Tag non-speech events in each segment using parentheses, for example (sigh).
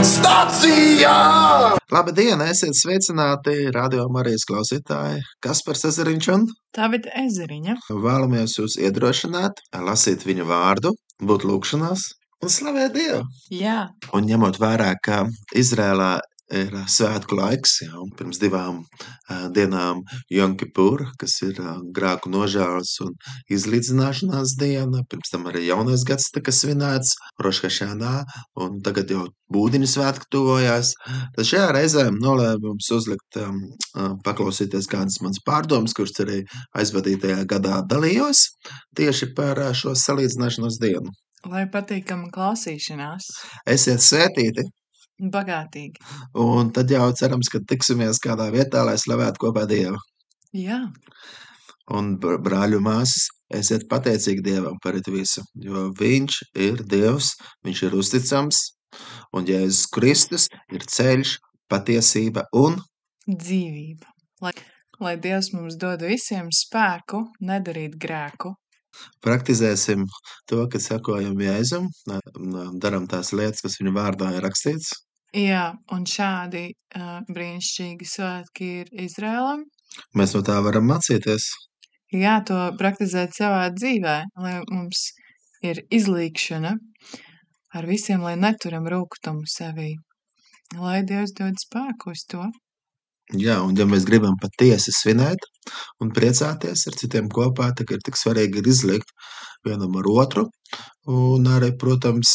Stācijā! Labdien, esiet sveicināti radio Marijas klausītāji. Kaspars Ezeriņš un Tavita Ezeriņa. vēlamies jūs iedrošināt, lasīt viņa vārdu, būt lūgšanās un slavēt Dievu. Jā, Un ņemot vērā, ka Izrēlā ir svētku laiks, jau pirms divām uh, dienām Jonkipūra, kas ir uh, grāku nožēlas un izlīdzināšanās diena, pirms tam arī jaunais gads tika svinēts, Roškašanā, un tagad jau būdiņu svētku tuvojās. Tad šajā reizē nolēmu jums uzlikt, um, paklausīties kādas manas pārdomas, kuras arī aizvadītajā gadā dalījos tieši par uh, šo salīdzināšanos dienu. lai patīkama klausīšanās. Esiet svētīti! Bagātīgi. Un tad jau cerams, ka tiksimies kādā vietā, lai slavētu kopā Dievu. Jā, Un br- brāļu māsas, esiet pateicīgi Dievam par visu, jo Viņš ir Dievs, Viņš ir uzticams, un Jēzus Kristus ir ceļš, patiesība un dzīvība. Lai, lai Dievs mums dod visiem spēku nedarīt grēku. praktizēsim to, ka sekojam Jēzum, darām tās lietas, kas viņa vārdā ir rakstīts. Jā, un šādi uh, brīnišķīgi svētki ir Izrēlam. Mēs no tā varam mācīties. Jā, to praktizēt savā dzīvē, lai mums ir izlīkšana ar visiem, lai neturam rūkumu sevī. Lai Dievs dod spēku uz to. Jā, un ja mēs gribam patiesi svinēt un priecāties ar citiem kopā, tad ir tik svarīgi ir izlikt vienam ar otru un arī, protams,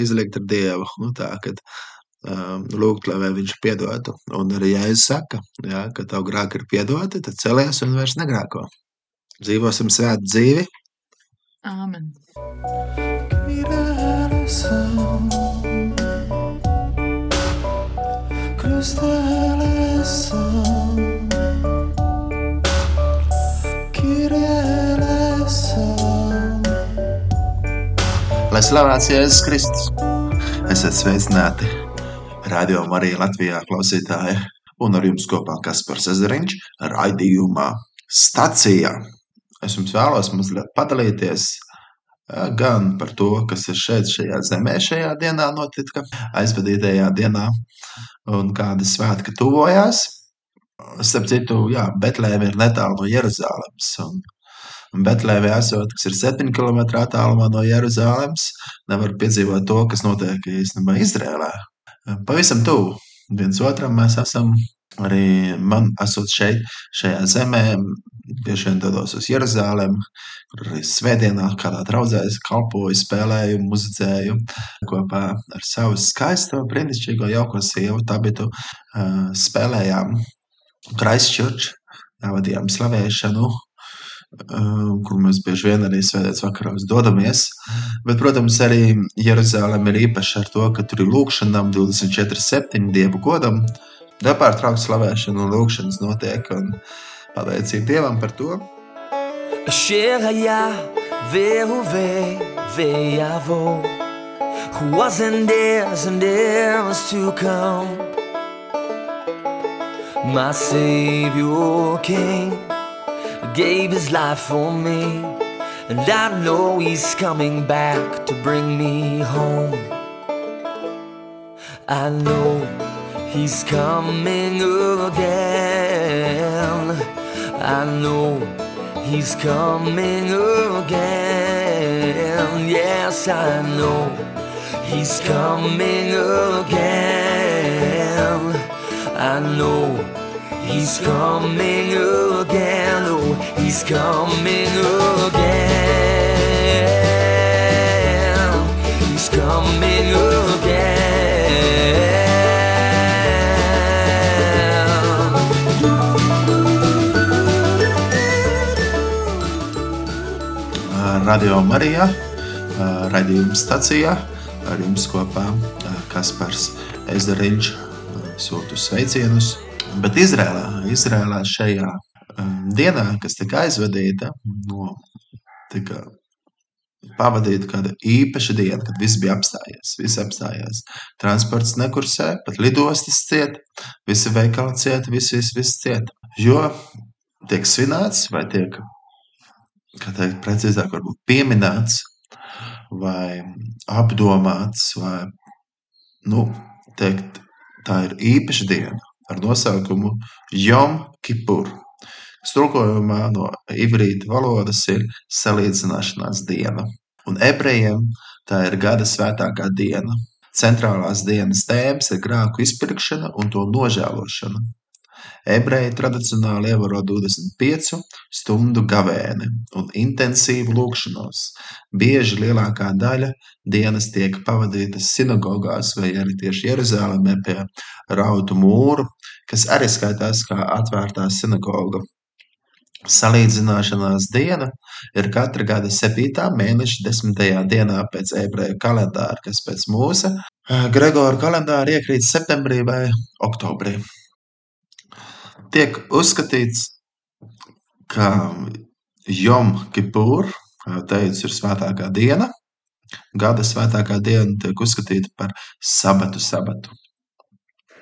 izlikt ar Dievu. Nu, tā, kad um, lūgt, lai viņš piedotu. Un arī Jēzus saka, jā, ka tavu grēki ir piedoti, tad celies un vairs negrēko. Dzīvosim svētu dzīvi. Āmen. Lai slavēts Jēzus Kristus. Esiet sveicināti Radio Marija Latvijā klausītāji. Un ar jums kopā Kaspars Ezeriņš raidījumā Stacijā. Es jums vēlos mazliet padalīties eh, gan par to, kas ir šeit, šajā zemē, šajā dienā notika, aizvadītajā dienā, un kādi svētki tuvojās. Starp citu, jā, Betlēme ir netālu no Jeruzalemes. Un Betlēmē esot, kas ir 7 km attālumā no Jeruzalemes, nevar piedzīvot to, kas notiek īstenībā Izrēlā. Pavisam tuvu viens otram mēs esam. Arī man esot šeit, šajā zemē, bieži vien dodos uz Jeruzalemi, kur arī svētdienā kādā draudzē kalpoju, spēlēju, muzicēju kopā ar savu skaisto, brīnišķīgo, jauko sievu Tabitu. Spēlējām Christchurch, jā, vadījām slavēšanu, kur mēs bieži vien arī svētdienas vakaros dodamies. Bet, protams, arī Jeruzalem ir īpaši ar to, ka tur ir lūkšanām 24-7 dievu godam. Nepārtraukta slavēšana un lūkšanas notiek. Un pateicība Dievam par to. אשר היה והווה ויבוא, who was and is and is to come. My Savior King gave his life for me, and I know he's coming back to bring me home. I know he's coming again. I know he's coming again. Yes, I know he's coming again. I know he's coming again. He's coming again. He's coming again. Radio Marijā, ā, raidījuma stacijā. Ar jums kopā ā, Kaspars Ezeriņš sūtu sveicienus. Bet Izrēlā, Izrēlā šajā dienā, kas tika aizvadīta, no, tika pavadīta kāda īpaša diena, kad viss bija apstājies. Viss apstājās. Transports nekursē, pat lidostas ciet, visi veikali ciet, viss, viss, viss ciet. Jo tiek svinēts vai tiek kā teikt, precīzāk, varbūt pieminēts vai apdomāts vai nu, teikt, tā ir īpaša diena ar nosaukumu Jom Kipur. Tulkojumā no ivrīta valodas ir salīdzināšanās diena. Un ebrejiem tā ir gada svētākā diena. Centrālās dienas tēmas ir grēku izpirkšana un to nožēlošana. Ebreji tradicionāli ievēro 25 stundu gavēni un intensīvu lūgšanos. Bieži lielākā daļa dienas tiek pavadītas sinagogās vai arī tieši Jeruzalemē pie rautu mūru, kas arī skaitās kā atvērtā sinagoga. Salīdzināšanās diena ir katra gada septītā mēneša desmitajā dienā pēc ebreju kalendāra, kas pēc mūsu Gregora kalendāra iekrīt septembrī vai oktobrī. Tiek uzskatīts, ka Jom Kipur, kā jau teicu, ir svētākā diena. Gada svētākā diena tiek uzskatīta par sabatu sabatu.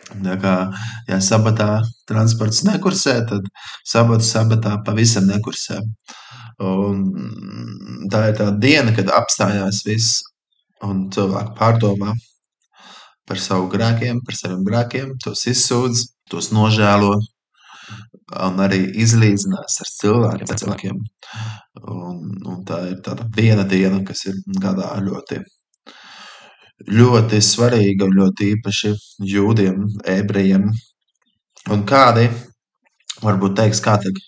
Kā, ja sabatā transports nekursē, tad sabatu sabatā pavisam nekursē. Un tā ir tā diena, kad apstājās viss un cilvēki pārdomā par savu grēkiem, par saviem grēkiem, tos izsūdz, tos nožēlo un arī izlīdzinās ar cilvēkiem. Cilvēkiem. Un, un tā ir tāda viena diena, kas ir gadā ļoti ļoti svarīga un ļoti īpaši jūdiem, ebrejiem. Un kādi, varbūt teiks, kā tad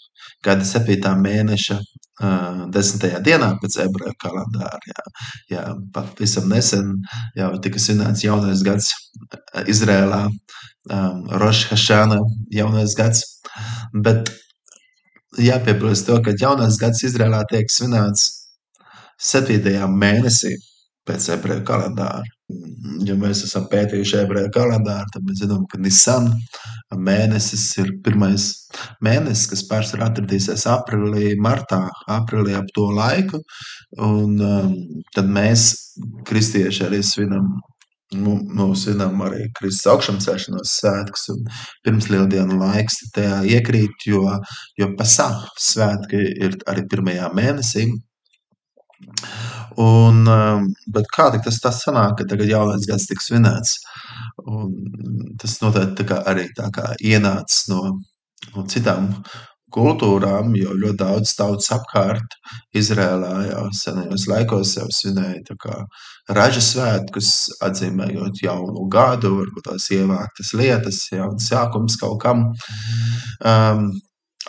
gada 7. mēneša uh, 10. dienā pēc ebreju kalendāra. Jā, jā, pavisam nesen jau tika svinēts jaunais gads Izrēlā, um, Rosh Hashana jaunais gads. Bet jāpiebilst to, ka jaunais gads Izrēlā tiek svinēts 7. mēnesī pēc ebreju kalendāra. Ja mēs esam pētījuši ebreju kalendāru, tad mēs zinām, ka Nisan mēnesis ir pirmais mēnesis, kas pārsvarā atradīsies aprīlī, martā, aprīlī ap to laiku. Un um, tad mēs, kristieši, arī svinam nu, nu, svinam arī Kristus augšām svētkus. Pirms lieldienu laiks tajā iekrīt, jo, jo pasā svētki ir arī pirmajā mēnesī. Un, um, bet kā tas tā sanāk, ka tagad jaunais gads tiks svinēts? Un tas noteikti tā arī tā kā ienācis no, no citām kultūrām, jo ļoti daudz tautas apkārt Izrēlā jau senajos laikos jau svinēja raža svētkus, atzīmējot jaunu gadu, varbūt tās ievāktas lietas, jauns sākums kaut kam. Um,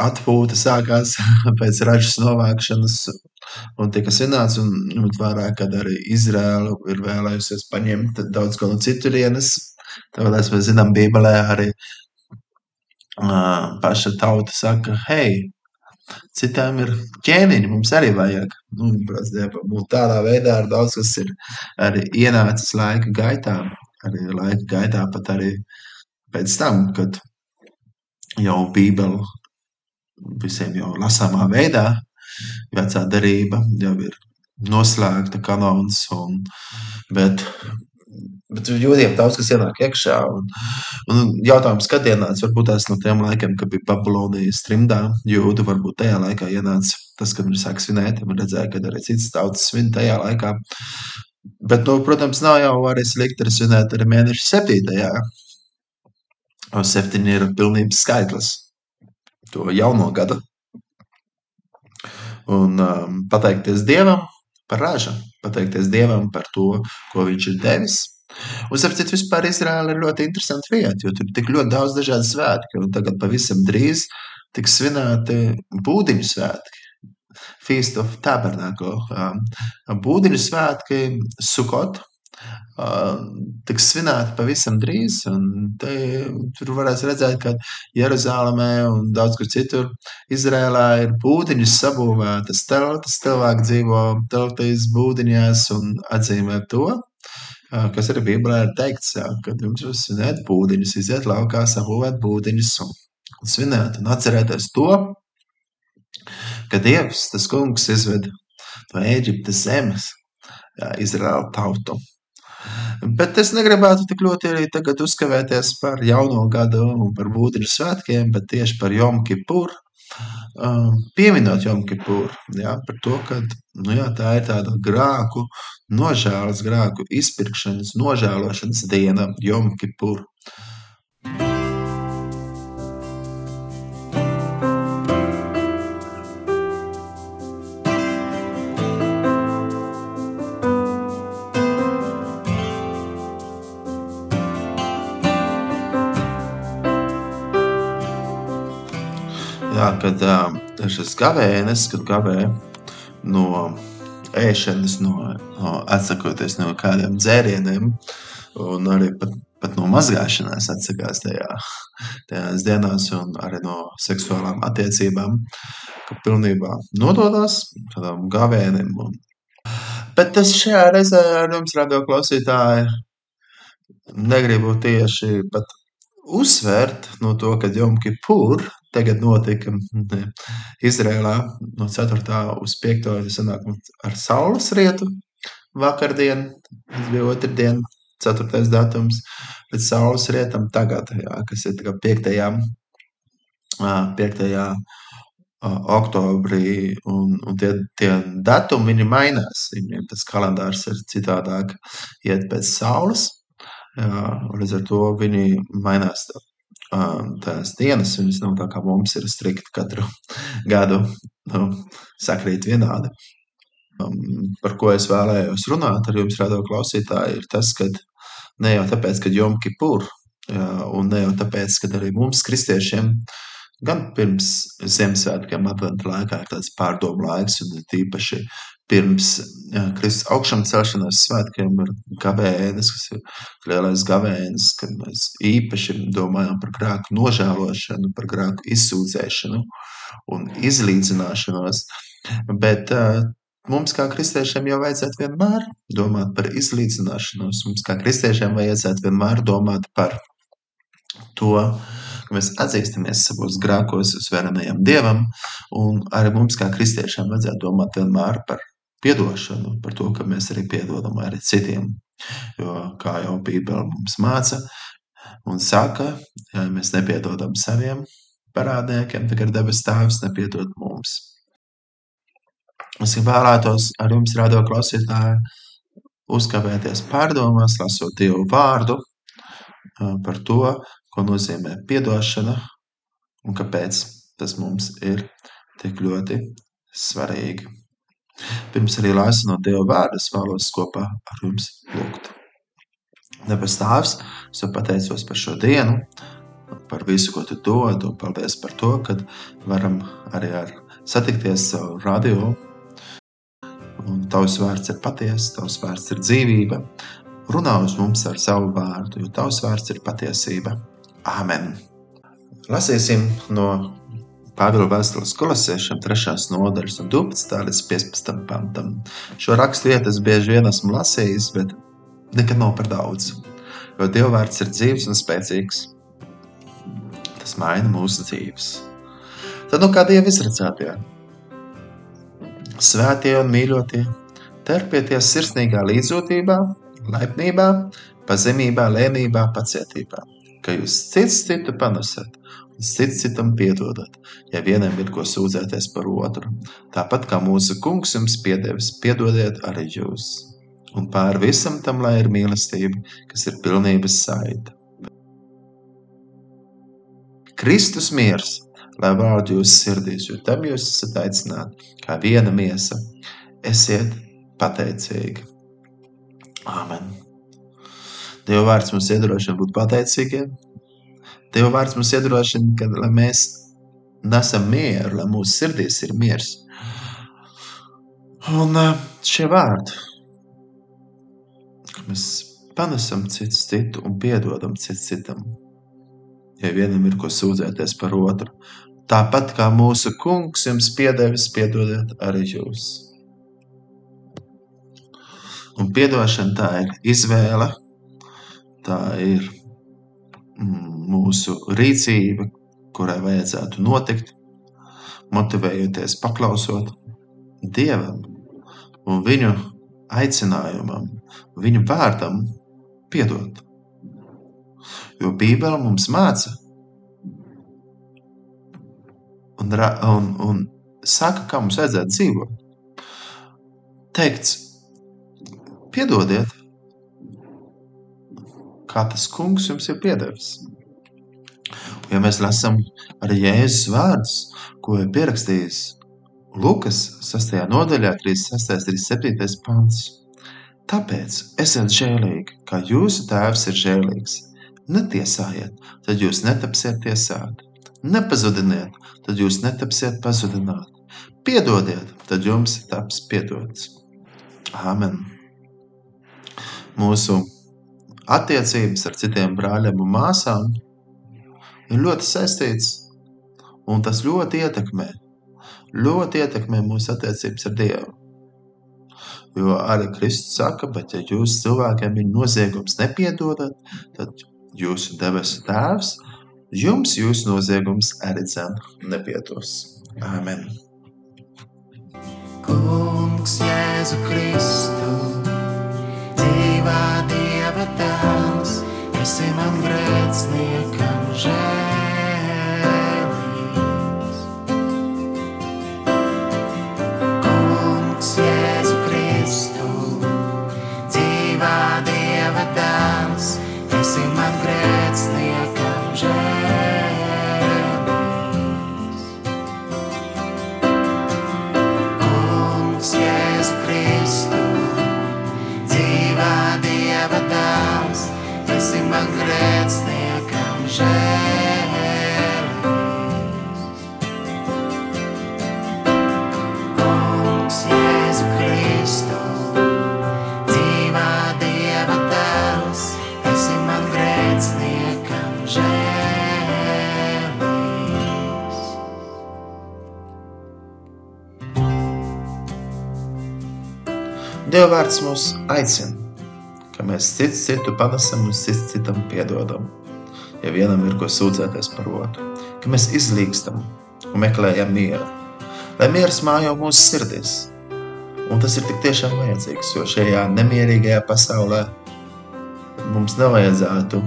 atpūta sākās (laughs) pēc ražas novākšanas un tika svinēts. Un ņemot vērā, ka arī Izraela ir vēlējusies paņemt daudz ko no citurienes, tāpēc mēs zinām, Bībelē arī uh, paša tauta saka, hei, Citām ir ķēniņi, mums arī vajag. Nu, protams, tādā veidā ar daudz kas ir arī ienācis laika gaitā. Arī laika gaitā, pat arī pēc tam, kad jau Bībele visiem jau lasāmā veidā. Vecā derība jau ir noslēgta kanons, un, bet, bet jūdiem daudz kas ienāk iekšā. Un, un jautājums, kad ienāca, varbūt tās no tiem laikiem, kad bija Babylonijas trimdā, jūdu varbūt tajā laikā ienāca tas, kad viņi sāk svinēt, un redzēja, ka arī citas tautas svin tajā laikā. Bet, nu, protams, nav jau arī slikti arī svinēt arī mēneša septītajā. O septiņi ir pilnības skaitlis to jauno gadu. Un um, pateikties Dievam par ražu, pateikties Dievam par to, ko Viņš ir devis. Un, starp citu, vispār Izraēla ir ļoti interesanta vieta, jo tur ir tik ļoti daudz dažādu svētku. Un tagad pavisam drīz tiks svinēti būdiņu svētki. Feast of Tabernacle. Um, būdiņu svētki, Sukot, tiks svinēti pavisam drīz. Te, tur varēs redzēt, ka Jeruzalemē un daudz kur citur Izrēlā ir būdiņas sabūvētas teltis. Cilvēki dzīvo teltīs būdiņās un atzīmē to. Kas arī Bībelē ir teikts, kad jums ir svinēt būdiņus, iziet laukā, sabūvēt būdiņus un, un svinēt un atcerēties to, ka Dievs, tas kungs, izved no Ēģiptes zemes Izraēla tautu. Bet es negribētu tik ļoti arī tagad uzkavēties par jauno gadu un par būtiņu svētkiem, bet tieši par Jom Kipur. uh, pieminot Jom Kipuru, ja, par to, ka nu, jā, tā ir tāda grāku, nožēlas grāku izpirkšanas, nožēlošanas diena Jom kad uh, šis gavēnis, kad gavē no ēšanas, no, no atsakoties no kādiem dzērieniem, un arī pat, pat no mazgāšanās atsakās tajā, tajās dienās, un arī no seksuālām attiecībām, ka pilnībā nododās tādam gavēnim. Un... Bet es šajā reizē ar jums, radio klausītāji, negribu tieši pat uzsvērt no to, ka Jom Kipur tagad notika Izrēlā no 4. uz 5. sanāk ar saules rietu vakardien, tas bija otrdien, 4. datums, līdz saules rietam tagad, jā, kas ir 5. 5. oktobrī, un, un tie, tie datumi, viņi mainās, viņiem tas kalendārs ir citādāk, iet pēc saules, jā, līdz ar to viņi mainās tās dienas, viņas nav tā kā mums ir strikti katru (laughs) gadu, nu, sakrīt vienādi. Um, par ko es vēlējos runāt ar jums, radio klausītāji, ir tas, ka ne jau tāpēc, ka Jom Kipur, jā, un ne jau tāpēc, ka arī mums, kristiešiem, gan pirms Ziemassvētkiem, adventa laikā ir tāds pārdomu laiks, un tīpaši pirms Kristus augšām celšanās svētkiem ir gavēnis, kas ir lielais gavēnis, kad mēs īpaši domājam par grēku nožēlošanu, par grēku izsūdzēšanu un izlīdzināšanos. Bet uh, mums kā kristiešiem jau vajadzētu vienmēr domāt par izlīdzināšanos. Mums kā kristiešiem vajadzētu vienmēr domāt par to, ka mēs atzīstamies savos grēkos uz varenajam Dievam, un arī mums kā kristiešiem vajadzētu domāt vienmēr par piedošanu, par to, ka mēs arī piedodam arī citiem. Jo, kā jau Bībele mums māca un saka, ja mēs nepiedodam saviem parādniekiem, tad ar debes tēvs nepiedod mums. Es vēlētos ar jums, radio klausītāji, uzkavēties pārdomās, lasot Dievu vārdu par to, ko nozīmē piedošana un kāpēc tas mums ir tik ļoti svarīgi. Pirms arī lasu no Dieva vārda, es vēlos kopā ar jums lūgt. Debes Tēvs, es tev pateicos par šo dienu, par visu, ko tu dod, un paldies par to, ka varam arī ar satikties savu radio. Un tavs vārds ir patiesa, tavs vārds ir dzīvība. Runā uz mums ar savu vārdu, jo tavs vārds ir patiesība. Āmen! Lasīsim no Pāvila vēstules kolosiešiem 3. nodaļas un 12. līdz 15. pantam. Šo rakstu vietas bieži vien esmu lasījis, bet nekad nav par daudz. Jo Dieva vārds ir dzīves un spēcīgs. Tas maina mūsu dzīves. Tad nu kā Dieva izredzētie, svētie un mīļotie, terpieties sirsnīgā līdzjūtībā, laipnībā, pazemībā, lēnībā, pacietībā, ka jūs cits citu panesat cits citam piedodat, ja vienam ir ko sūdzēties par otru. Tāpat kā mūsu kungs jums piedevis, piedodiet arī jūs. Un pāri visam tam, lai ir mīlestība, kas ir pilnības saita. Kristus miers, lai vārdu jūsu sirdīs, jo tam jūs esat aicināti kā viena miesa. Esiet pateicīgi. Āmen. Dieva vārds mums iedrošina būt pateicīgiem, Dieva vārds mums iedrošina, ka mēs nesam mieru, lai mūsu sirdīs ir miers. Un šie vārdi, ka mēs panesam cits citu un piedodam cits citam, ja vienam ir ko sūdzēties par otru. Tāpat kā mūsu kungs jums piedevis, piedodiet arī jūs. Un piedošana tā ir izvēle, tā ir mūsu rīcība, kurai vajadzētu notikt, motivējoties, paklausot Dievam un Viņu aicinājumam, Viņu vārdam, piedot. Jo Bībele mums māca, un un, un, un saka, kā mums vajadzētu dzīvot. Teikts, piedodiet, kā tas kungs jums ir piedevis. Ja mēs lasām arī Jēzus vārdus, ko ir pierakstījis Lukas 6. nodaļā, 36. un 37. pants. Tāpēc esiet žēlīgi, kā jūsu tēvs ir žēlīgs. Netiesājiet, tad jūs netapsiet tiesāti. Nepazudiniet, tad jūs netapsiet pazudināti. Piedodiet, tad jums taps piedots. Āmen! Mūsu attiecības ar citiem brāļiem un māsām ir ļoti saistīts, un tas ļoti ietekmē, ļoti ietekmē mūsu attiecības ar Dievu. Jo arī Kristus saka, bet ja jūs cilvēkiem ir noziegums nepiedodat, tad jūsu debesu Tēvs jums jūsu noziegums arī dzem nepiedos. Āmen! Kungs Jēzu Kristu, dzīvā Dieva tēls, esi man grēciniekam žēlīgs. Dieva vārds mūs aicina, ka mēs cits citu panesam un cits citam piedodam. Ja vienam ir ko sūdzēties par otru, ka mēs izlīgstam un meklējam mieru, lai miers mājo mūsu sirdīs. Un tas ir tik tiešām vajadzīgs, jo šajā nemierīgajā pasaulē mums nevajadzētu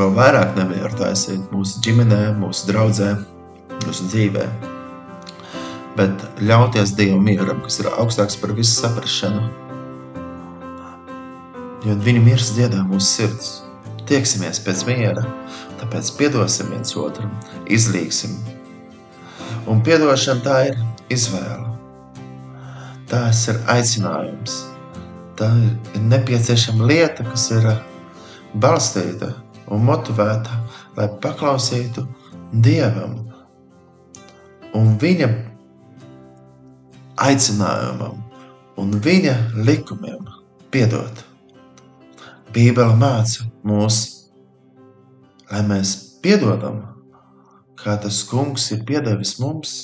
vēl vairāk nemieru taisīt mūsu ģimenē, mūsu draudzē, mūsu dzīvē. Bet ļauties Dieva mieram, kas ir augstāks par visu saprašanu, jo viņa miers dziedā mūsu sirds. Tieksimies pēc miera, tāpēc piedosim viens otram, izlīgsim. Un piedošana tā ir izvēle. Tas ir aicinājums. Tā ir nepieciešama lieta, kas ir balstīta un motivēta, lai paklausītu Dievam un Viņa aicinājumam un Viņa likumiem piedot. Bībele māca mūs, lai mēs piedodam, kā tas kungs ir piedevis mums.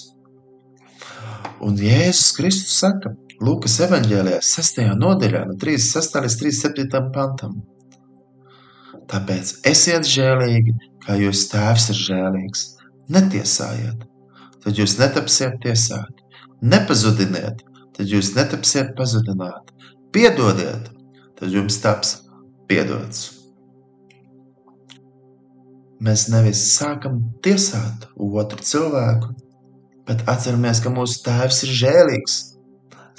Un Jēzus Kristus saka, Lūkas evanģēlijā 6. nodaļā no 36. līdz 37. pantam. Tāpēc esiet žēlīgi, kā jūs tēvs ir žēlīgs. Netiesājiet, tad jūs netapsiet tiesāti. Nepazudiniet, tad jūs netapsiet pazudināti. Piedodiet, tad jums taps piedots. Mēs nevis sākam tiesāt otru cilvēku, bet atceramies, ka mūsu tēvs ir žēlīgs.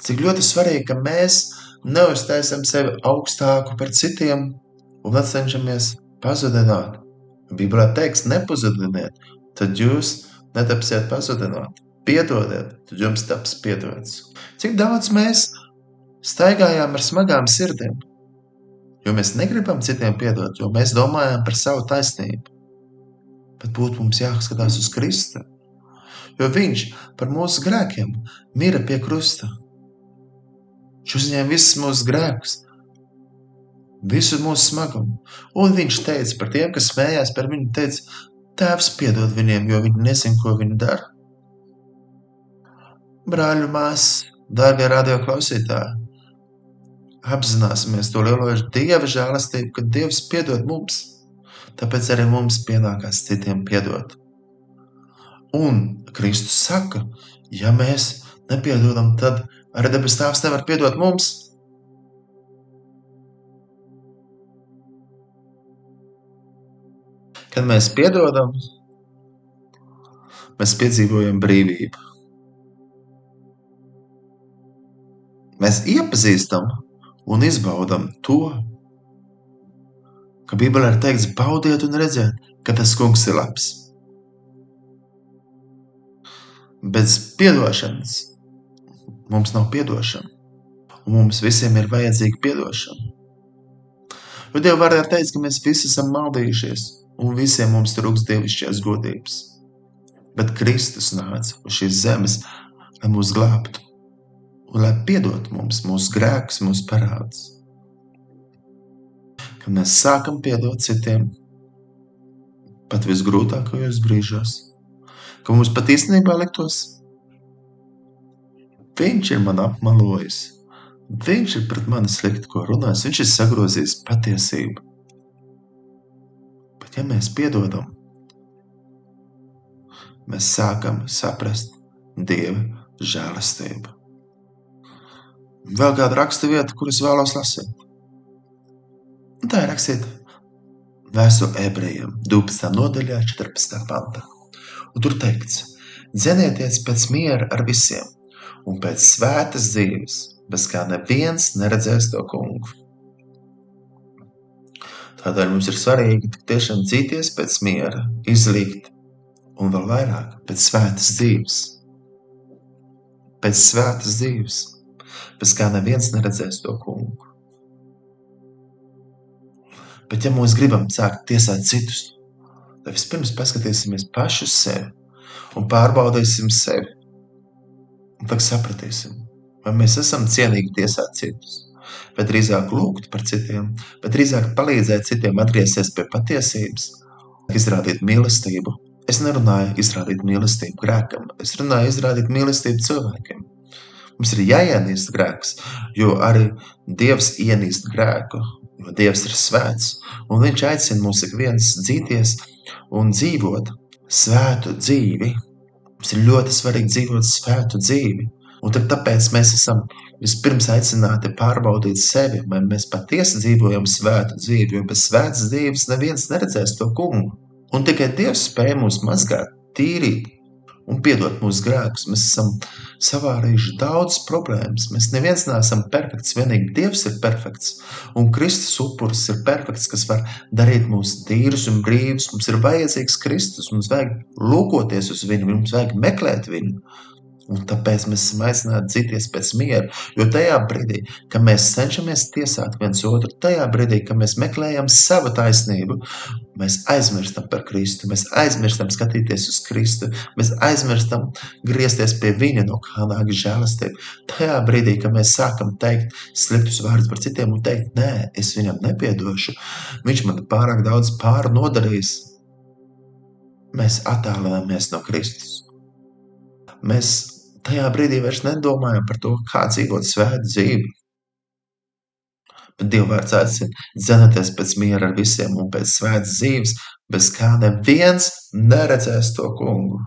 Cik ļoti svarīgi, ka mēs neuztaisam sevi augstāku par citiem un cenšamies pazudināt. Bībelē teiks, nepazudiniet, tad jūs netapsiet pazudināt. Piedodiet, tad jums taps piedots. Cik daudz mēs staigājām ar smagām sirdīm, jo mēs negribam citiem piedot, jo mēs domājam par savu taisnību. Bet būtu mums jāskatās uz Kristu, jo Viņš par mūsu grēkiem mira pie krusta. Viņš uzņēma visus mūsu grēkus, visu mūsu smagumu. Un viņš teica par tiem, kas smējās par viņu, teica, Tēvs piedod viņiem, jo viņi nezina, ko viņi dara. Brāļu māsas, dārgie radio klausītāji, apzināsimies to lielo Dieva žēlastību, ka Dievs piedod mums. Tāpēc arī mums pienākās citiem piedot. Un Kristus saka, ja mēs nepiedodam, tad arī debes Tēvs nevar piedot mums. Kad mēs piedodam, mēs piedzīvojam brīvību. Mēs iepazīstam un izbaudam to, ka Bībelē ir teikts, baudiet un redziet, ka tas kungs ir labs. Bez piedošanas mums nav piedošana, un mums visiem ir vajadzīga piedošana. Jo Dieva vārdā ir teikts, ka mēs visi esam maldījušies, un visiem mums trūks dievišķās godības. Bet Kristus nāca uz šīs zemes, lai mūs glābtu un lai piedot mums mūsu grēkus, mūsu parādus. Kad mēs sākam piedot citiem, pat visgrūtākajos brīžos, ka mums pat īstenībā liktos, viņš ir man apmalojis, viņš ir pret mani slikti, ko runājis, viņš ir sagrozījis patiesību. Bet ja mēs piedodam, mēs sākam saprast Dieva žēlastību. Vēl kāda raksta vieta, kuras vēlos lasīt. Un tā ir rakstīta Vēstule ebrejiem, 12. nodaļā, 14. pantā. Un tur teikts, dzenieties pēc miera ar visiem un pēc svētas dzīves, bez kā neviens neredzēs to kungu. Tādēļ mums ir svarīgi tiešām dzīties pēc miera, izlikt un vēl vairāk pēc svētas dzīves. Pēc svētas dzīves, bez kā neviens neredzēs to kungu. Bet, ja mēs gribam sākt tiesāt citus, tad vispirms paskatīsimies paši uz sevi un pārbaudīsim sevi. Un tad sapratīsim, vai mēs esam cienīgi tiesāt citus, vai drīzāk lūgt par citiem, vai drīzāk palīdzēt citiem atgriezties pie patiesības, izrādīt mīlestību. Es nerunāju izrādīt mīlestību grēkam, es runāju izrādīt mīlestību cilvēkiem. Mums ir jāienīst grēks, jo arī Dievs ienīst grēku jo Dievs ir svēts, un Viņš aicina mūs ikviens dzīties un dzīvot svētu dzīvi. Mums ir ļoti svarīgi dzīvot svētu dzīvi, un tāpēc mēs esam vispirms aicināti pārbaudīt sevi, vai mēs patiesi dzīvojam svētu dzīvi, jo bez svētas dzīves neviens neredzēs to kungu. Un tikai Dievs spēj mūs mazgāt, tīrīt, un piedot mūsu grēkus. Mēs esam savārījuši daudz problēmas. Mēs neviens neesam perfekts, vienīgi Dievs ir perfekts. Un Kristus upuris ir perfekts, kas var darīt mūs tīrus un brīvus. Mums ir vajadzīgs Kristus, mums vajag lūkoties uz viņu, mums vajag meklēt viņu. Un tāpēc mēs esam aicināti dzīties pēc miera. Jo tajā brīdī, kad mēs cenšamies tiesāt viens otru, tajā brīdī, kad mēs meklējam savu taisnību, mēs aizmirstam par Kristu, mēs aizmirstam skatīties uz Kristu, mēs aizmirstam griezties pie Viņa, no kā nāk žēlastība. Tajā brīdī, kad mēs sākam teikt sliktus vārdus par citiem un teikt, nē, es viņam nepiedošu, viņš man pārāk daudz pāri nodarījis, mēs attālināmies no Kristus. Mēs tajā brīdī vairs nedomājam par to, kā dzīvot svētu dzīvi. Bet Dieva vārds aicina dzenaties pēc miera ar visiem un pēc svētas dzīves, bez kā neviens neredzēs to kungu.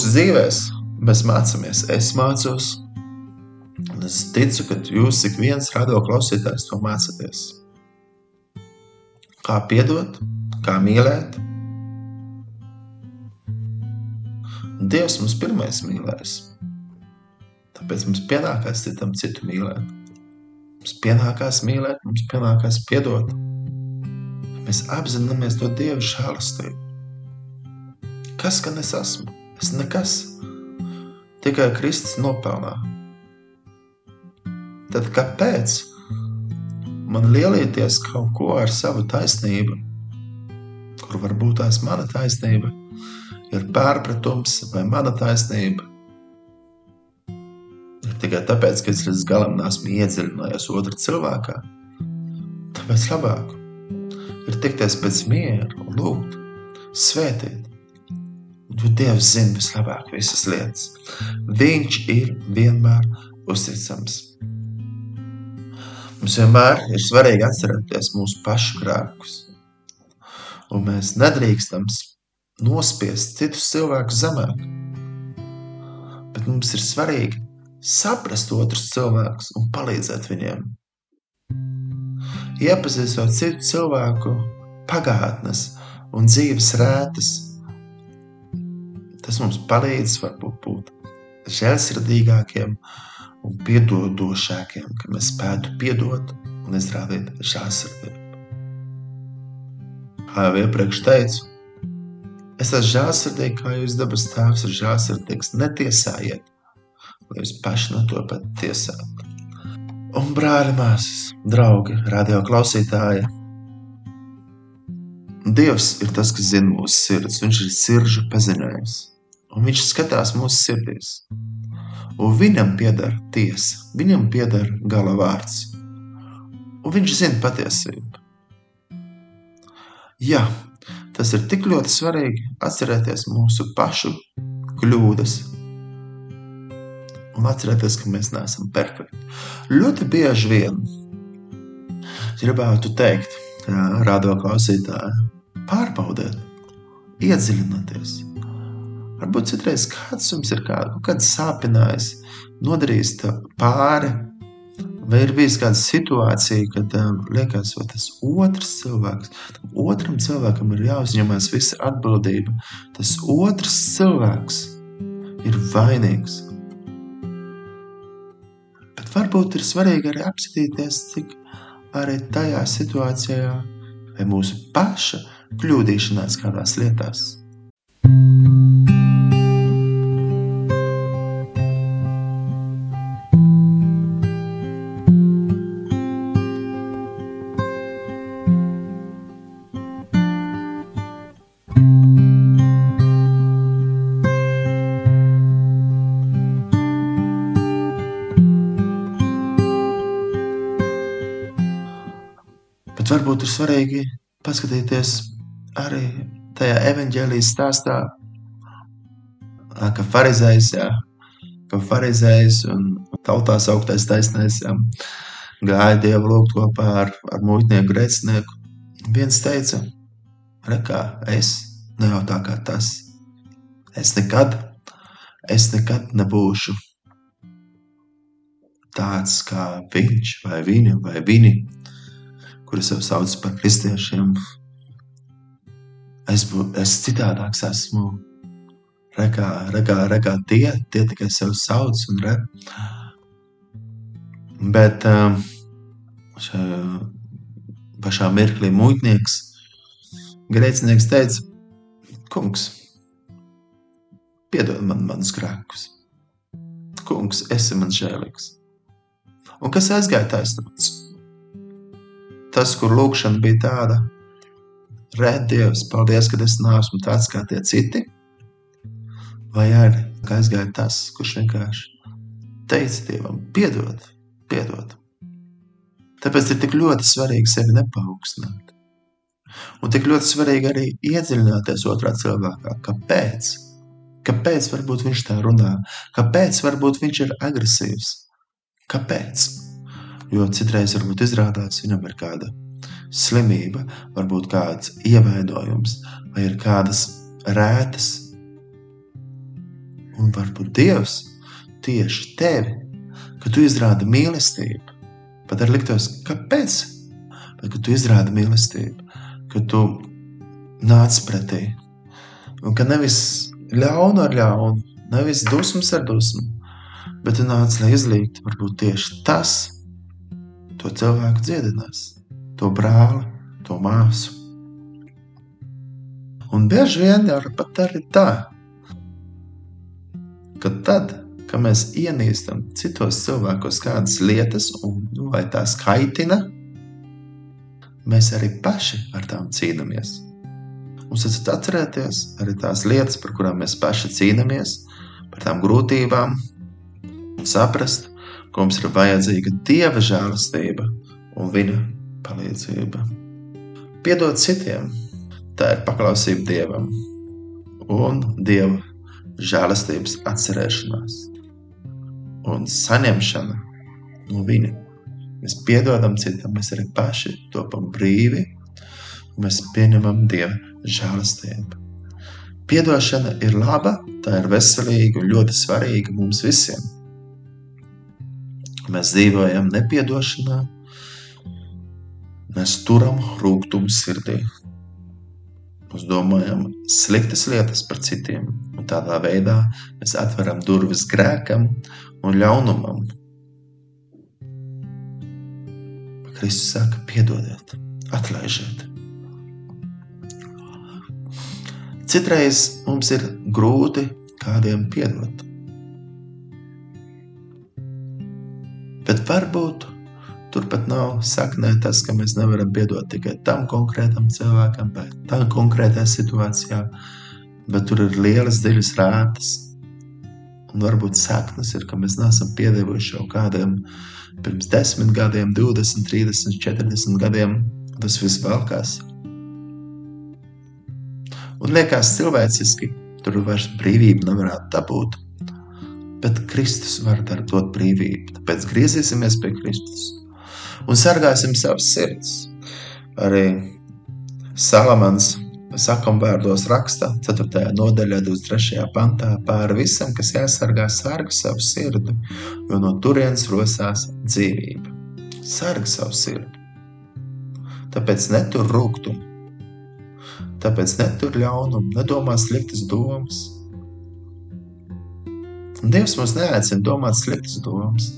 Mūsu dzīvēs mēs mācāmies, es mācos, es ticu, ka jūs ik viens radio klausītājs to mācāties. Kā piedot, kā mīlēt. Dievs mums pirmais mīlēs. Tāpēc mums pienākās citam citu mīlēt. Mums pienākās mīlēt, mums pienākās piedot. Mēs apzināmies to Dieva žēlastību. Kas gan es esmu? Es nekas, tikai Kristus nopelnā. Tad kāpēc man lielīties kaut ko ar savu taisnību, kur varbūt tās mana taisnība ir pārpratums vai mana taisnība? Tikai tāpēc, ka es līdz galam nesmu iedziļinājies otrā cilvēkā. Tāpēc labāk ir tikties pēc miera un lūgt, svētīt Jo Dievs zina vislabāk visas lietas. Viņš ir vienmēr uzticams. Mums vienmēr ir svarīgi atcerēties mūsu pašu grēkus. Un mēs nedrīkstam nospiest citus cilvēkus zemāk. Bet mums ir svarīgi saprast otrus cilvēkus un palīdzēt viņiem. Iepazīstot citu cilvēku pagātnes un dzīves rētas, tas mums palīdz varbūt būt žēlsirdīgākiem un piedodošākiem, ka mēs spētu piedot un izrādīt žēlsirdību. Kā jau iepriekš teicu, es esmu žēlsirdīgs, kā jūs dabas tēvs ir žēlsirdīgs. Netiesājiet, lai jūs paši no to pat tiesātu. Un brāļi, māsas, draugi, radio klausītāji, Dievs ir tas, kas zina mūsu sirds. Viņš ir sirdžu pazinējis, un viņš skatās mūsu sirdīs. Un viņam pieder tiesa, viņam pieder gala vārds, un viņš zina patiesību. Jā, tas ir tik ļoti svarīgi atcerēties mūsu pašu kļūdas, un atcerēties, ka mēs neesam perfekti. Ļoti bieži vien gribētu teikt, rādo klausītāji, pārbaudiet, iedziļinieties. Varbūt citreiz kāds jums ir kāds, kāds sāpinājis, nodarījis pāri, vai ir bijis kāda situācija, kad um, liekas, ka tas otrs cilvēks, otram cilvēkam ir jāuzņemas visa atbildība. Tas otrs cilvēks ir vainīgs. Bet varbūt ir svarīgi arī apskatīties, cik arī tajā situācijā vai mūsu paša kļūdīšanās kādās lietās. Ir svarīgi paskatīties arī tajā evanģēlijas stāstā, ka farizējs, jā, ka farizējs un tautās augtais taisnais jā, gāja Dievu lūgt kopā ar, ar muitnieku grēcinieku. Viens teica, rekā, es ne jau tā kā tas. Es nekad, es nekad nebūšu tāds kā viņš vai viņa vai viņi, kuri sev sauc par kristiešiem, es, bū, es citādāks esmu. Rekā, rekā, rekā tie, tie tikai sev sauc un re. Bet um, šajā pašā mirklī muitnieks, grēcinieks teica, kungs, piedod man manus grēkus. Kungs, esi man žēlīgs. Un kas aizgāja taisnība? Tas, kur lūkšana bija tāda, Red Dievs, paldies, ka es neesmu tāds kā tie citi. Vai arī aizgāja tas, kurš vienkārši teica Dievam, piedod, piedod. Tāpēc ir tik ļoti svarīgi sevi nepaukstināt. Un tik ļoti svarīgi arī iedziļināties otrā cilvēkā. Kāpēc? Kāpēc varbūt viņš tā runā? Kāpēc varbūt viņš ir agresīvs? Kāpēc? Jo citreiz varbūt izrādās viņam ir kāda slimība, varbūt kāds ievainojums, vai ir kādas rētas. Un varbūt Dievs tieši tevi, ka tu izrādi mīlestību, pat ar liktos, kāpēc? Bet, ka tu izrādi mīlestību, ka tu nāc pretī. Un ka nevis ļaunu ar ļaunu, nevis dusmas ar dusmu, bet tu nāc, lai izlīgtu varbūt tieši tas, to cilvēku dziedinās to brāli, to māsu. Un bieži vien jau pat arī tā, ka tad, kad mēs ienīstam citos cilvēkos kādas lietas, un nu, vai tās kaitina, mēs arī paši ar tām cīnāmies. Mums ir atcerēties arī tās lietas, par kurām mēs paši cīnāmies, par tām grūtībām, un saprast, ka mums ir vajadzīga dieva žēlastība un viņa palīdzība. Piedot citiem, tā ir paklausība Dievam. un Dieva žēlastības atcerēšanās un saņemšana no Viņa. Mēs piedodam citam, mēs arī paši topam brīvi, un mēs pieņemam Dieva žēlastību. Piedošana ir laba, tā ir veselīga un ļoti svarīga mums visiem. Mēs dzīvojam nepiedošanā, mēs turam rūkumu sirdī. Mēs domājam sliktas lietas par citiem, un tādā veidā mēs atveram durvis grēkam un ļaunumam. Kristus saka, piedodiet, atlaižiet. Citreiz mums ir grūti kādiem piedot. Bet varbūt turpat nav saknē tas, ka mēs nevaram piedot tikai tam konkrētam cilvēkam vai tam konkrētajā situācijā, bet tur ir lielas dziļas rātas. Un varbūt saknes ir, ka mēs neesam piedevuši jau kādiem pirms 10 gadiem, 20, 30, 40 gadiem. Tas viss valkās. Un liekas cilvēciski, tur vairs brīvība nevarētu dabūt. Bet Kristus var dot brīvību. Tāpēc griezīsimies pie Kristus un sargāsim savas sirds. Arī Salamans sakam vārdos raksta 4. nodaļā 23. pantā pāri visam, kas jāsargā, sarga savu sirdi, jo no turienes rosās dzīvība. Sarga savu sirdi. Tāpēc netur rūgtumu, Tāpēc netur ļaunumu, nedomā sliktas domas. Dievs mums neaicina domāt sliktas domas.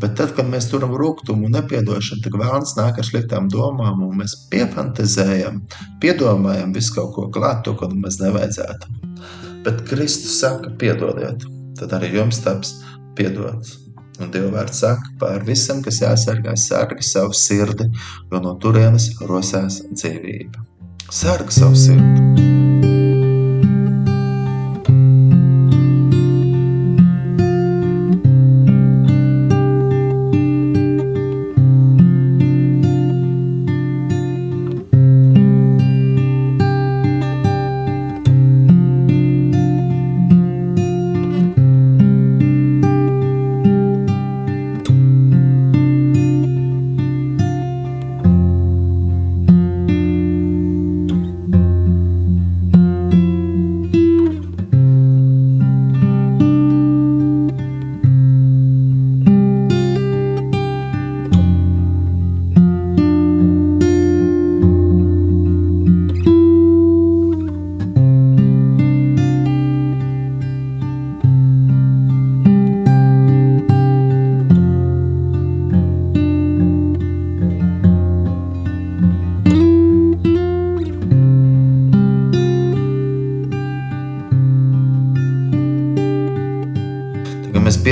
Bet tad, kad mēs turam rūkumu un nepiedošanu, tad vēlams nāk ar sliktām domām, un mēs piefantazējam, piedomājam visu kaut ko klāt, to, ko mēs nevajadzētu. Bet Kristus saka, piedodiet, tad arī jums taps piedots. Un Dieva vārds saka, par visam, kas jāsargā, sargi savu sirdi, jo no turienes rosās dzīvība. Sargi savu sirdi!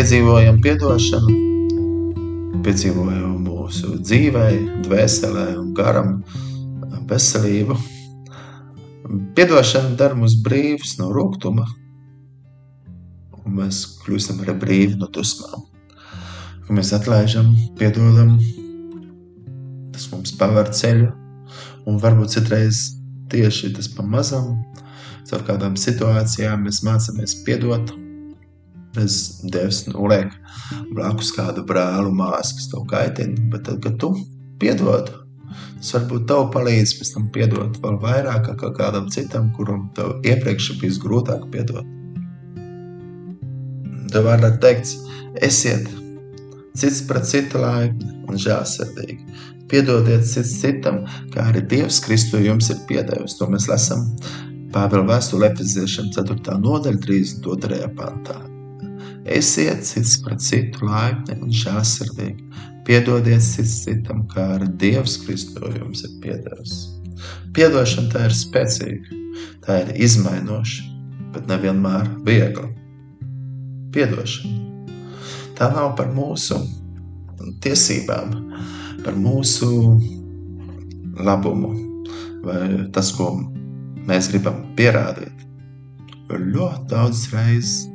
Piedzīvojam atdošanu, piedzīvojam mūsu dzīvē, dvēselē un garam veselību. Piedošana dara mūs brīvus no rūkuma, un mēs kļūstam arī brīvi no dusmām. Kad mēs atlaižam, piedodam, tas mums paver ceļu, un varbūt citreiz tieši tas pamazam, caur kādām situācijām mēs mācāmies piedot, Es Dievs noliek blakus kādu brāli, māsu, kas tev kaitina. Bet tad, kad tu piedod, tas varbūt tev palīdz pēc tam piedot vēl vairāk kā kādam citam, kuram tev iepriekš ir bijis grūtāk piedot. Tev vārdā teikts, esiet cits pret citu laipni un žēlsirdīgi. Piedodiet cits citam, kā arī Dievs Kristu jums ir piedevis. To mēs lasām Pāvila vēstulē Efeziešiem 4. nodaļa 32. pantā. Esiet cits pret citu laipni un žēlsirdīgi. Piedodiet cits citam, kā arī Dievs Kristus jums ir piedevis. Piedošana tā ir spēcīga, tā ir izmainoša, bet nevienmēr viegla. Piedošana. Tā nav par mūsu tiesībām, par mūsu labumu vai tas, ko mēs gribam pierādīt. Ļoti daudz reizes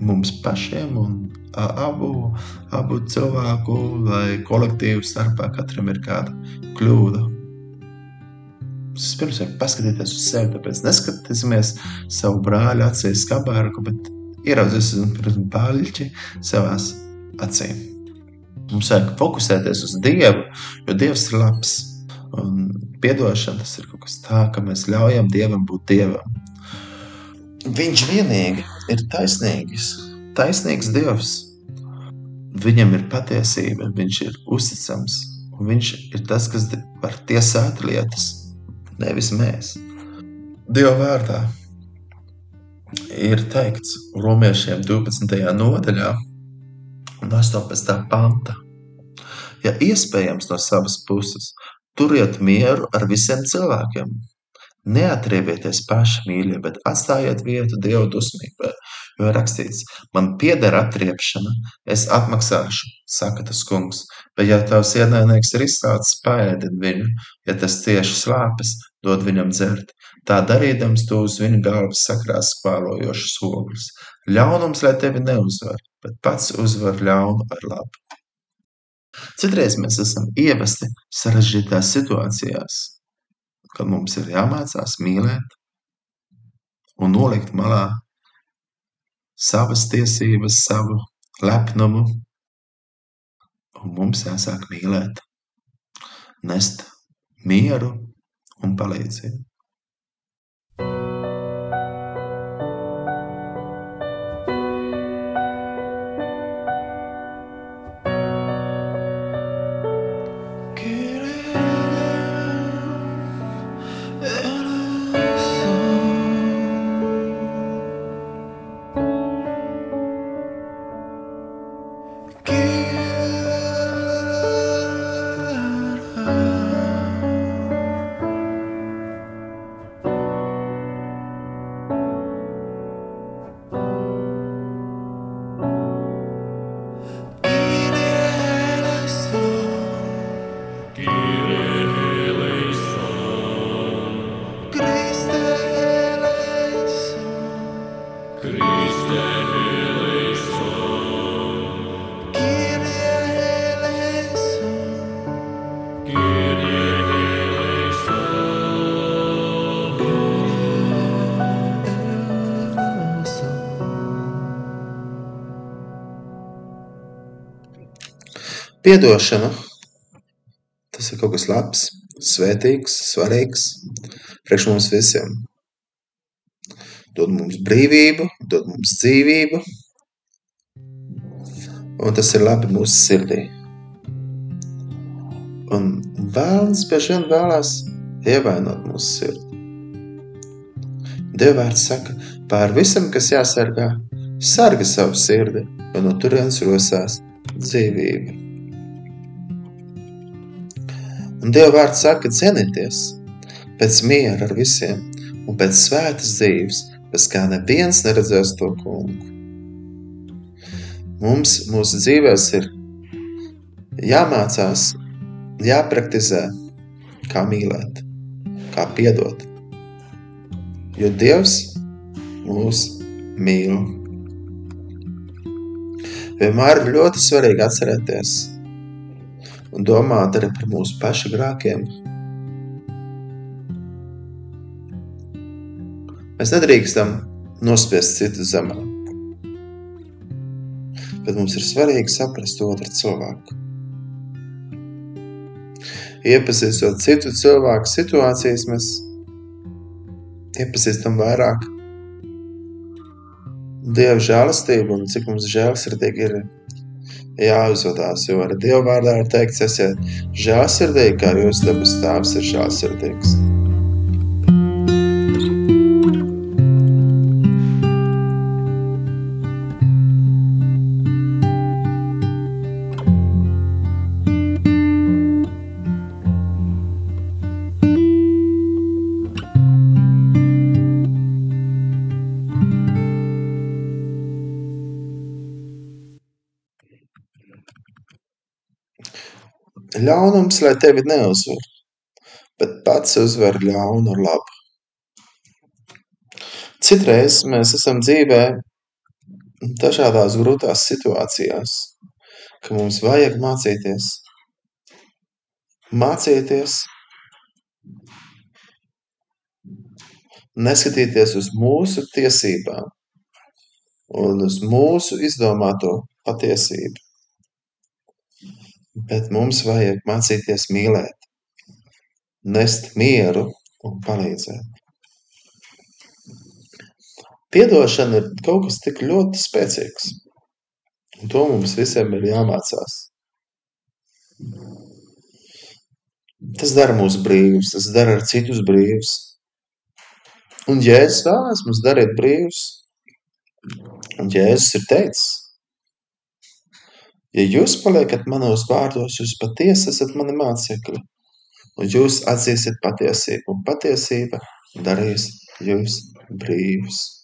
mums pašiem un abu, abu cilvēku vai kolektīvu starpā katram ir kāda kļūda. Vispirms vajag paskatīties uz sevi, tāpēc neskatīsimies savu brāļa acīs skabārku, bet ieraudzīsim pirms baļķi savās acīm. Mums vajag fokusēties uz Dievu, jo Dievs ir labs. Un piedošana tas ir kaut kas tā, ka mēs ļaujam Dievam būt Dievam. Viņš vienīgi ir taisnīgs, taisnīgs Dievs. Viņam ir patiesība, viņš ir uzticams, un viņš ir tas, kas var tiesāt lietas nevis mēs. Dieva vārdā ir teikts Romiešiem 12. nodaļā, un 18. panta. Ja iespējams no savas puses, turiet mieru ar visiem cilvēkiem. Neatriebieties paši mīļie, bet atstājiet vietu Dieva dusmībai, jo rakstīts, man pieder atriepšana, es atmaksāšu, saka tas kungs, bet ja tavs ienaidnieks ir izsācis, paēdin viņu, ja tas tieši slāpes, dod viņam dzert. Tā darīdams, tu uz viņa galvas sakrās spālojošas ogles. Ļaunums, lai tevi neuzvar, bet pats uzvar ļaunu ar labu. Citreiz mēs esam ievesti sarežģītās situācijās, kad mums ir jāmācās mīlēt un nolikt malā savas tiesības, savu lepnumu, un mums jāsāk mīlēt, nest mieru un palīdzību. Piedošana tas ir kaut kas labs, svētīgs, svarīgs priekš mums visiem. Dod mums brīvību, dod mums dzīvību, un tas ir labi mūsu sirdī. Un vēlams bieži vien vēlās ievainot mūsu sirdi. Dievvvārds saka, pār visam, kas jāsargā, sarga savu sirdi, jo no turienes rosās dzīvība. Un Dieva vārds saka, cenieties pēc miera ar visiem un pēc svētas dzīves, bez kā neviens neredzēs to kungu. Mums mūsu dzīvēs ir jāmācās, jāpraktizē, kā mīlēt, kā piedot. Jo Dievs mūs mīl. Vienmēr ir ļoti svarīgi atcerēties, un domāt arī par mūsu pašu grākiem. Mēs nedrīkstam nospiest citu zemē, bet mums ir svarīgi saprast otru cilvēku. Iepazīstot citu cilvēku situācijas, mēs iepazīstam vairāk Dieva žēlastību un cik mums žēlsirdīgi ir jāuzvedās, jo ar Dievu vārdā ir teikts, esiet žēlsirdīgi, kā jūs dabas tēvs ir žēlsirdīgs. Ļaunums, lai tevi neuzvar, bet pats uzvar ļaunu ar labu. Citreiz mēs esam dzīvē dažādās grūtās situācijās, ka mums vajag mācīties. Mācīties neskatīties uz mūsu tiesībām un uz mūsu izdomāto patiesību. Bet mums vajag mācīties mīlēt, nest mieru un palīdzēt. Piedošana ir kaut kas tik ļoti spēcīgs. Un to mums visiem ir jāmācās. Tas dara mūs brīvus, tas dara ar citus brīvus. Un Jēzus vēlēs mums darīt brīvus. Un Jēzus ir teicis, ja jūs paliekat manos vārdos, jūs patiesi esat mani mācekļi. Un jūs atzīsiet patiesību, un patiesība darīs jūs brīvus.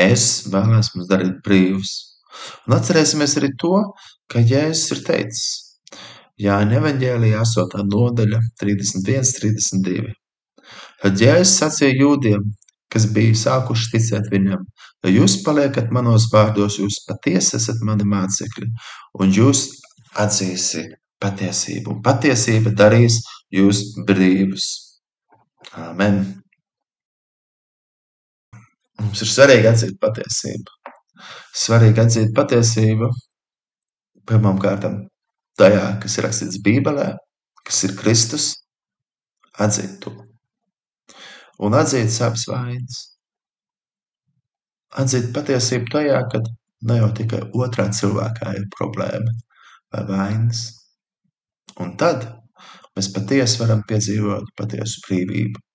Jēzus vēlēs mums darīt brīvus. Un atcerēsimies arī to, ka Jēzus ir teicis, Jāņa evaņģēlijā 8. nodaļa 31, 32. Tad Jēzus sacīja jūdiem, kas bija sākuši ticēt viņam, ja jūs paliekat manos vārdos, jūs patiesi esat mani mācekļi, un jūs atzīsiet patiesību, un patiesība darīs jūs brīvus. Amen. Mums ir svarīgi atzīt patiesību. Svarīgi atzīt patiesību pirmām kārtām tajā, kas ir rakstīts Bībelē, kas ir Kristus, atzīt to. Un atzīt savas vainas. Atzīt patiesību tajā, ka ne jau tikai otrā cilvēkā ir problēma vai vainas. Un tad mēs patiesi varam piedzīvot patiesu brīvību.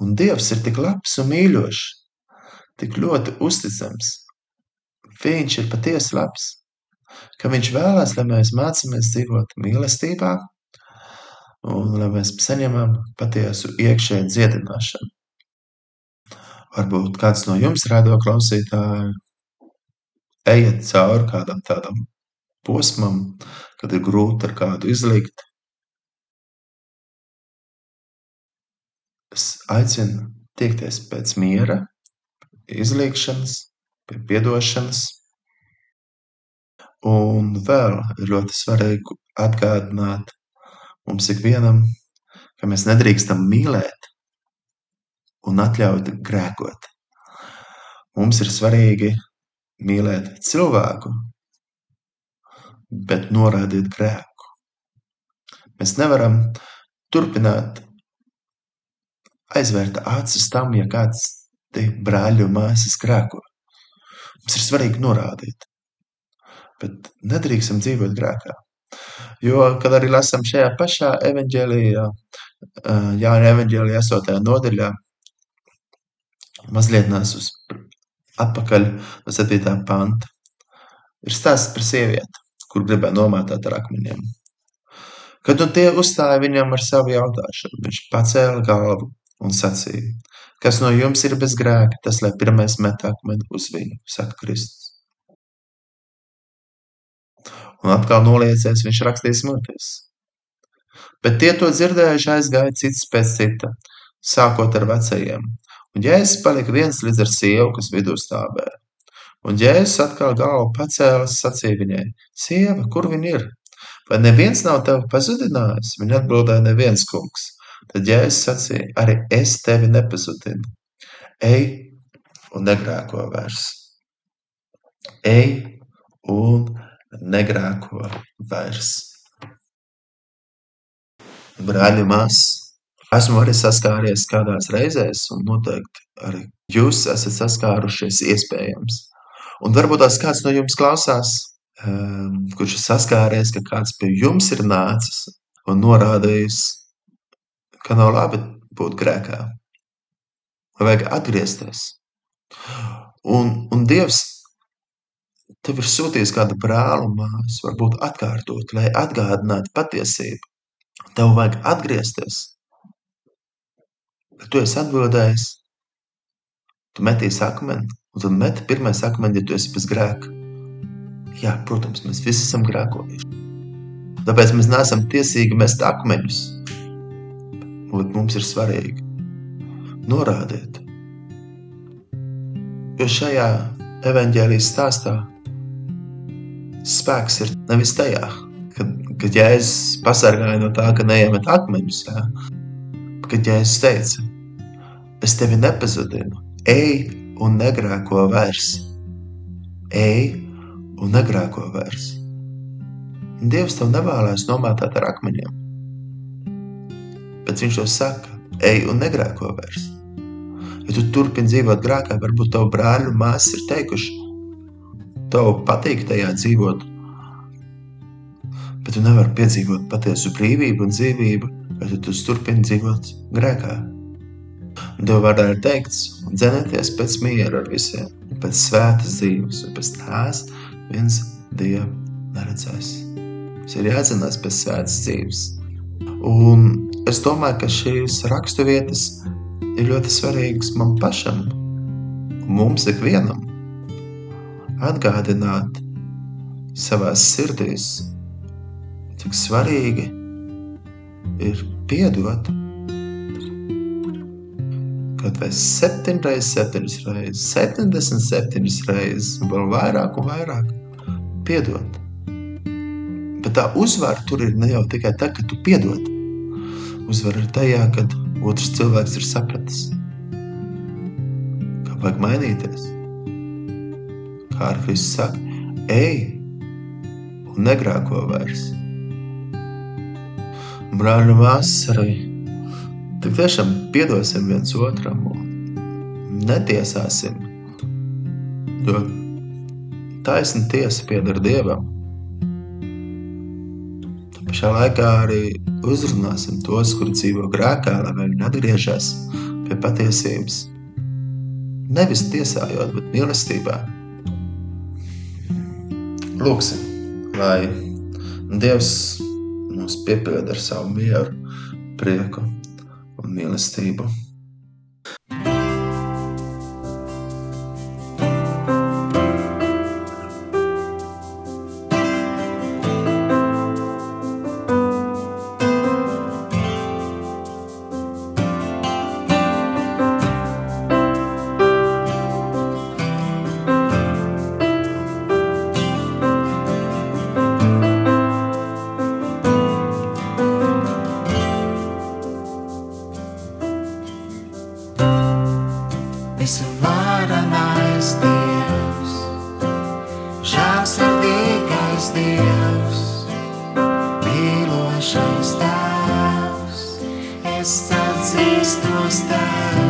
Un Dievs ir tik labs un mīļošs, tik ļoti uzticams. Viņš ir patiesi labs, ka viņš vēlās, lai mēs mācāmies dzīvot mīlestībā un lai mēs saņemam patiesu iekšēju dziedināšanu. Varbūt kāds no jums, radio klausītāji, ejiet cauri kādam tādam posmam, kad ir grūti ar kādu izlikt. Es aicinu tiekties pēc miera, izliekšanas, pie piedošanas. Un vēl ir ļoti svarīgi atgādināt mums ikvienam, ka mēs nedrīkstam mīlēt un atļaut grēkot. Mums ir svarīgi mīlēt cilvēku, bet norādīt grēku. Mēs nevaram turpināt aizvērt acis tam, ja kāds brāļi un māsas grēko. Mums ir svarīgi norādīt, bet nedrīkstam dzīvot grēkā. Jo, kad arī lasām šajā pašā evaņģēlijā, Jāņa evaņģēlijā 8. nodaļā, mazliet nāc uz atpakaļ no 7. panta, ir stāsts par sievieti, kur gribēja nomātāt ar akmeņiem. Kad nu tie uzstāja viņam ar savu jautāšanu, viņš pacēla galvu un sacīja, kas no jums ir bez grēka, tas lai pirmais met akmeni uz viņu, saka Kristus. Un atkal noliecies, viņš rakstīja smoties. Bet tie to dzirdējuši aizgāja cits pēc cita, sākot ar vecajiem. Un Jēzus palika viens līdz ar sievu, kas vidū stāvēja. Un Jēzus atkal galvu pacēlas, sacīja viņai, sieva, kur viņa ir? Vai neviens nav tevi pazudinājis? Viņa atbildēja, neviens kungs. Tad Jēzus sacīja, arī es tevi nepazudinu. Ej un negrēko vairs. Ej un negrēko vairs. Brāļi, māsas, esmu arī saskāries kādās reizēs, un noteikti arī jūs esat saskārušies iespējams. Un varbūt tās kāds no jums klausās, um, kurš ir saskāries, ka kāds pie jums ir nācis un norādījis, ka nav labi būt grēkā. Vajag atgriezties. Un, un Dievs tev ir sūtījis kādu brāli un māsu, varbūt atkārtot, lai atgādinātu patiesību. Tev vajag atgriezties. Bet tu esi atbildējis, tu metīsi akmeni, un tad meti pirmais akmeni, ja tu esi bez grēka. Jā, protams, mēs visi esam grēkojuši. Tāpēc mēs neesam tiesīgi mest akmeņus. Bet mums ir svarīgi norādīt. Jo šajā evaņģēlijas stāstā spēks ir nevis tajā, kad, kad Jēzus pasargāja no tā, ka neiemet akmeņus, jā, kad Jēzus teica, es tevi nepazudinu, ej un negrēko vairs. Ej un negrēko vairs. Dievs tev nevēlas nomātāt ar akmeņiem, bet viņš to saka, ej un negrēko vairs. Ja tu turpini dzīvot grēkā, varbūt tavu brāļu māsas ir teikuši, tev patīk tajā dzīvot, bet tu nevari piedzīvot patiesu brīvību un dzīvību, ja tu, tu turpini dzīvot grēkā. Tev vārdā ir teikts, dzenieties pēc miera ar visiem, pēc svētas dzīves, un pēc tās viens Dievu neredzēs. Mums ir jādzenās pēc svētas dzīves. Un es domāju, ka šīs raksturvietas ir ļoti svarīgas man pašam, mums ikvienam. Atgādināt savās sirdīs, cik svarīgi ir piedot. Kaut vai 7 reizes, 7 reizes, 77 reizes, un vēl vairāk un vairāk piedot. Bet tā uzvara tur ir ne jau tikai tā, ka tu piedod. Uzvara ir tajā, kad otrs cilvēks ir sapratis, ka vajag mainīties. Kā ar Kristus saka, ej un negrāko vairs. Māsas arī tik tiešām piedosim viens otram un netiesāsim, jo taisna tiesa pieder Dievam. Pašā laikā arī uzrunāsim tos, kuri dzīvo grēkā, lai viņi atgriežas pie patiesības. Nevis tiesājot, bet mīlestībā. Lūksim, lai Dievs mūs piepilda ar savu mieru, prieku un mīlestību. Es atzīstos Tev,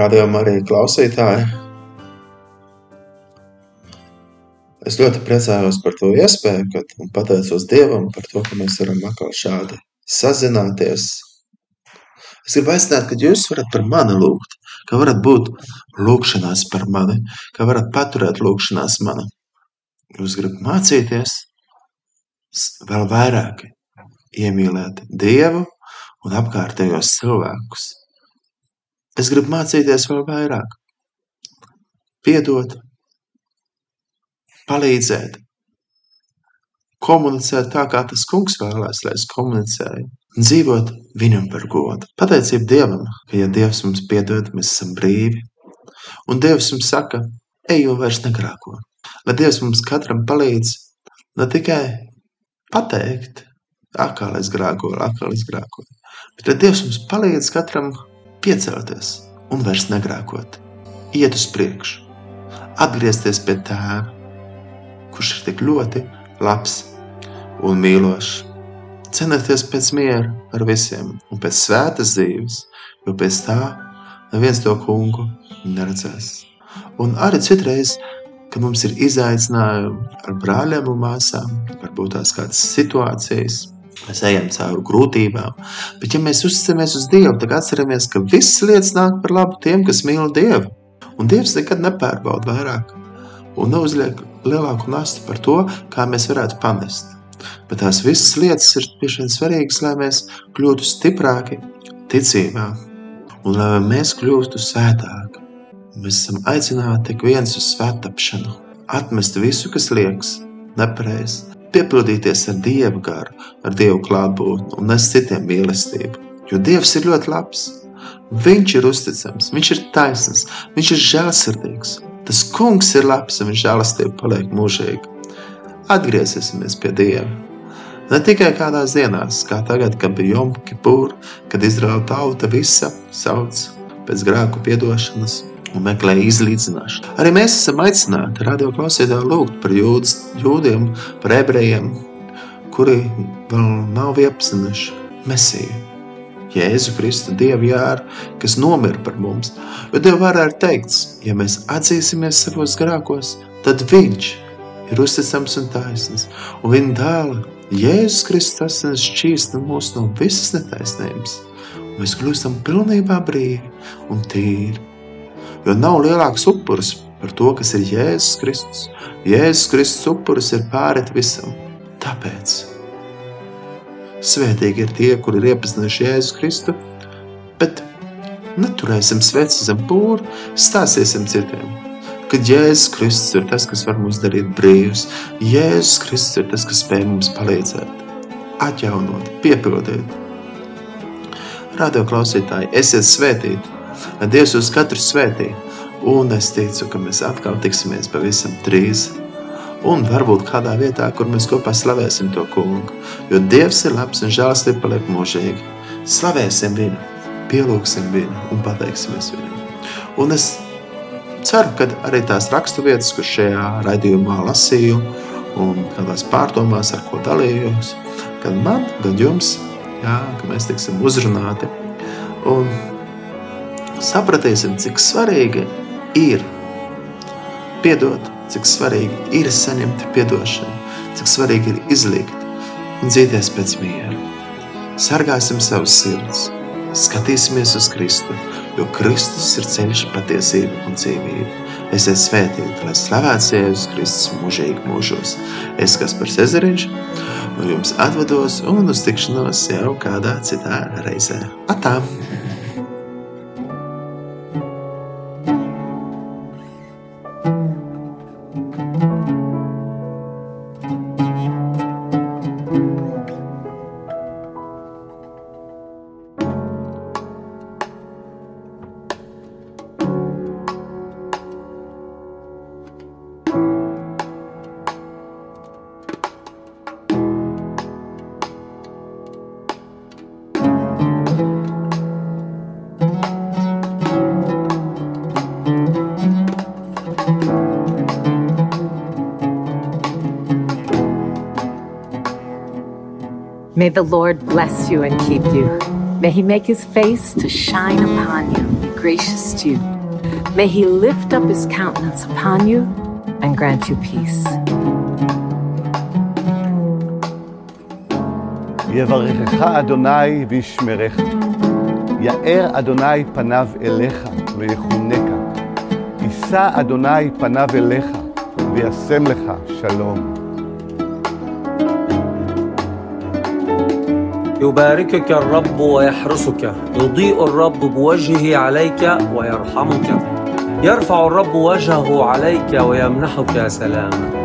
Radījumā arī klausītāji. Es ļoti priecājos par to iespēju, kad, un pateicos Dievam par to, ka mēs varam atkal šādi sazināties. Es gribu aicināt, ka jūs varat par mani lūgt, ka varat būt lūgšanās par mani, ka varat paturēt lūgšanās mani. Jūs gribat mācīties vēl vairāk iemīlēt Dievu un apkārtējos cilvēkus. Es gribu mācīties vēl vairāk, piedot, palīdzēt, komunicēt tā, kā tas kungs vēlēs, lai es komunicēju, un dzīvot viņam par godu. Pateicība Dievam, ka, ja Dievs mums piedod, mēs esam brīvi, un Dievs mums saka, ej un vairs negrāko. Lai Dievs mums katram palīdz ne tikai pateikt, atkal es grākoju, atkal es grākoju, bet lai Dievs mums palīdz katram piecelties un vairs negrākot, iet uz priekšu, atgriezties pie tēva, kurš ir tik ļoti labs un mīlošs. Cenieties pēc miera ar visiem un pēc svētas dzīves, jo pēc tā neviens to kungu neredzēs. Un arī citreiz, kad mums ir izaicinājumi ar brāļiem un māsām, varbūt tās kādas situācijas, mēs ejam cauri grūtībām. Bet, ja mēs uzticamies uz Dievu, tad atceramies, ka visas lietas nāk par labu tiem, kas mīl Dievu. Un Dievs nekad nepārbauda vairāk un neuzliek lielāku nastu par to, kā mēs varētu pamest. Bet tās visas lietas ir piešķiet svarīgas, lai mēs kļūtu stiprāki ticībā un lai mēs kļūtu svētāki. Mēs esam aicināti ik viens uz svētapšanu, atmest visu, kas liekas nepareizi, piepildīties ar Dieva garu, ar Dieva klātbūtni un nes citiem mīlestību. Jo Dievs ir ļoti labs. Viņš ir uzticams, viņš ir taisns, viņš ir žēlsirdīgs. Tas kungs ir labs un viņa žēlastība paliek mūžīgi. Atgriezīsimies pie Dieva. Ne tikai kādās dienās, kā tagad, kad bija Jom Kipūra, kad Izraela tauta visa sauc pēc grēku piedošanas un meklē izlīdzināšanu. Arī mēs esam aicināti radio klausītāji lūgt par jūdas, jūdiem, par ebrejiem, kuri vēl nav iepazinuši Mesiju. Jēzu Kristu, Dievu jāru, kas nomira par mums. Jo Dieva vārā ir teikts, ja mēs atzīsimies savos grākos, tad Viņš ir uzticams un taisns, un Viņa dēla Jēzus Kristus asins šķīsta mūs no visas netaisnības, mēs kļūstam pilnībā brīvi un tīri. Jo nav lielāks upuris par to, kas ir Jēzus Kristus. Jēzus Kristus upuris ir pārēt visam. Tāpēc svētīgi ir tie, kuri ir iepazinuši Jēzu Kristu, bet neturēsim sveci zem pūra, stāstīsim citiem. Kad Jēzus Kristus ir tas, kas var mūs darīt brīvus, Jēzus Kristus ir tas, kas spēj mums palīdzēt, atjaunot, piepildīt. Radio klausītāji, esiet svētīti! Lai Dievs uz katru svētī. Un es ticu, ka mēs atkal tiksimies pavisam drīz. Un varbūt kādā vietā, kur mēs kopā slavēsim to kungu. Jo Dievs ir labs un žēlastība paliek mūžīgi. Slavēsim viņu, pielūgsim viņu un pateiksimies viņam. Un es ceru, ka arī tās rakstu vietas, kur šajā raidījumā lasīju un kādās pārdomās, ar ko dalījos, gan man, gan jums, jā, ka mēs tiksim uzrunāti. Un sapratīsim, cik svarīgi ir piedot, cik svarīgi ir saņemt piedošanu, cik svarīgi ir izlikt un dzīties pēc miera. Sargāsim savus sirds, skatīsimies uz Kristu, jo Kristus ir ceļš, patiesība un dzīvība. Esiet svētīti, lai slavēts Jēzus Kristus mūžīgi mūžos. Es, kas par Cezariņš, no jums atvados un uz tikšanos jau kādā citā reizē. Atā! May the Lord bless you and keep you. May he make his face to shine upon you gracious to you. May he lift up his countenance upon you and grant you peace. יברכך אדוני וישמרך. יאר אדוני פניו אליך ויחונקה. יישא אדוני פניו אליך וישם לך שלום. يباركك الرب ويحرسك. يضيء الرب بوجهه عليك ويرحمك. يرفع الرب وجهه عليك ويمنحك سلاما.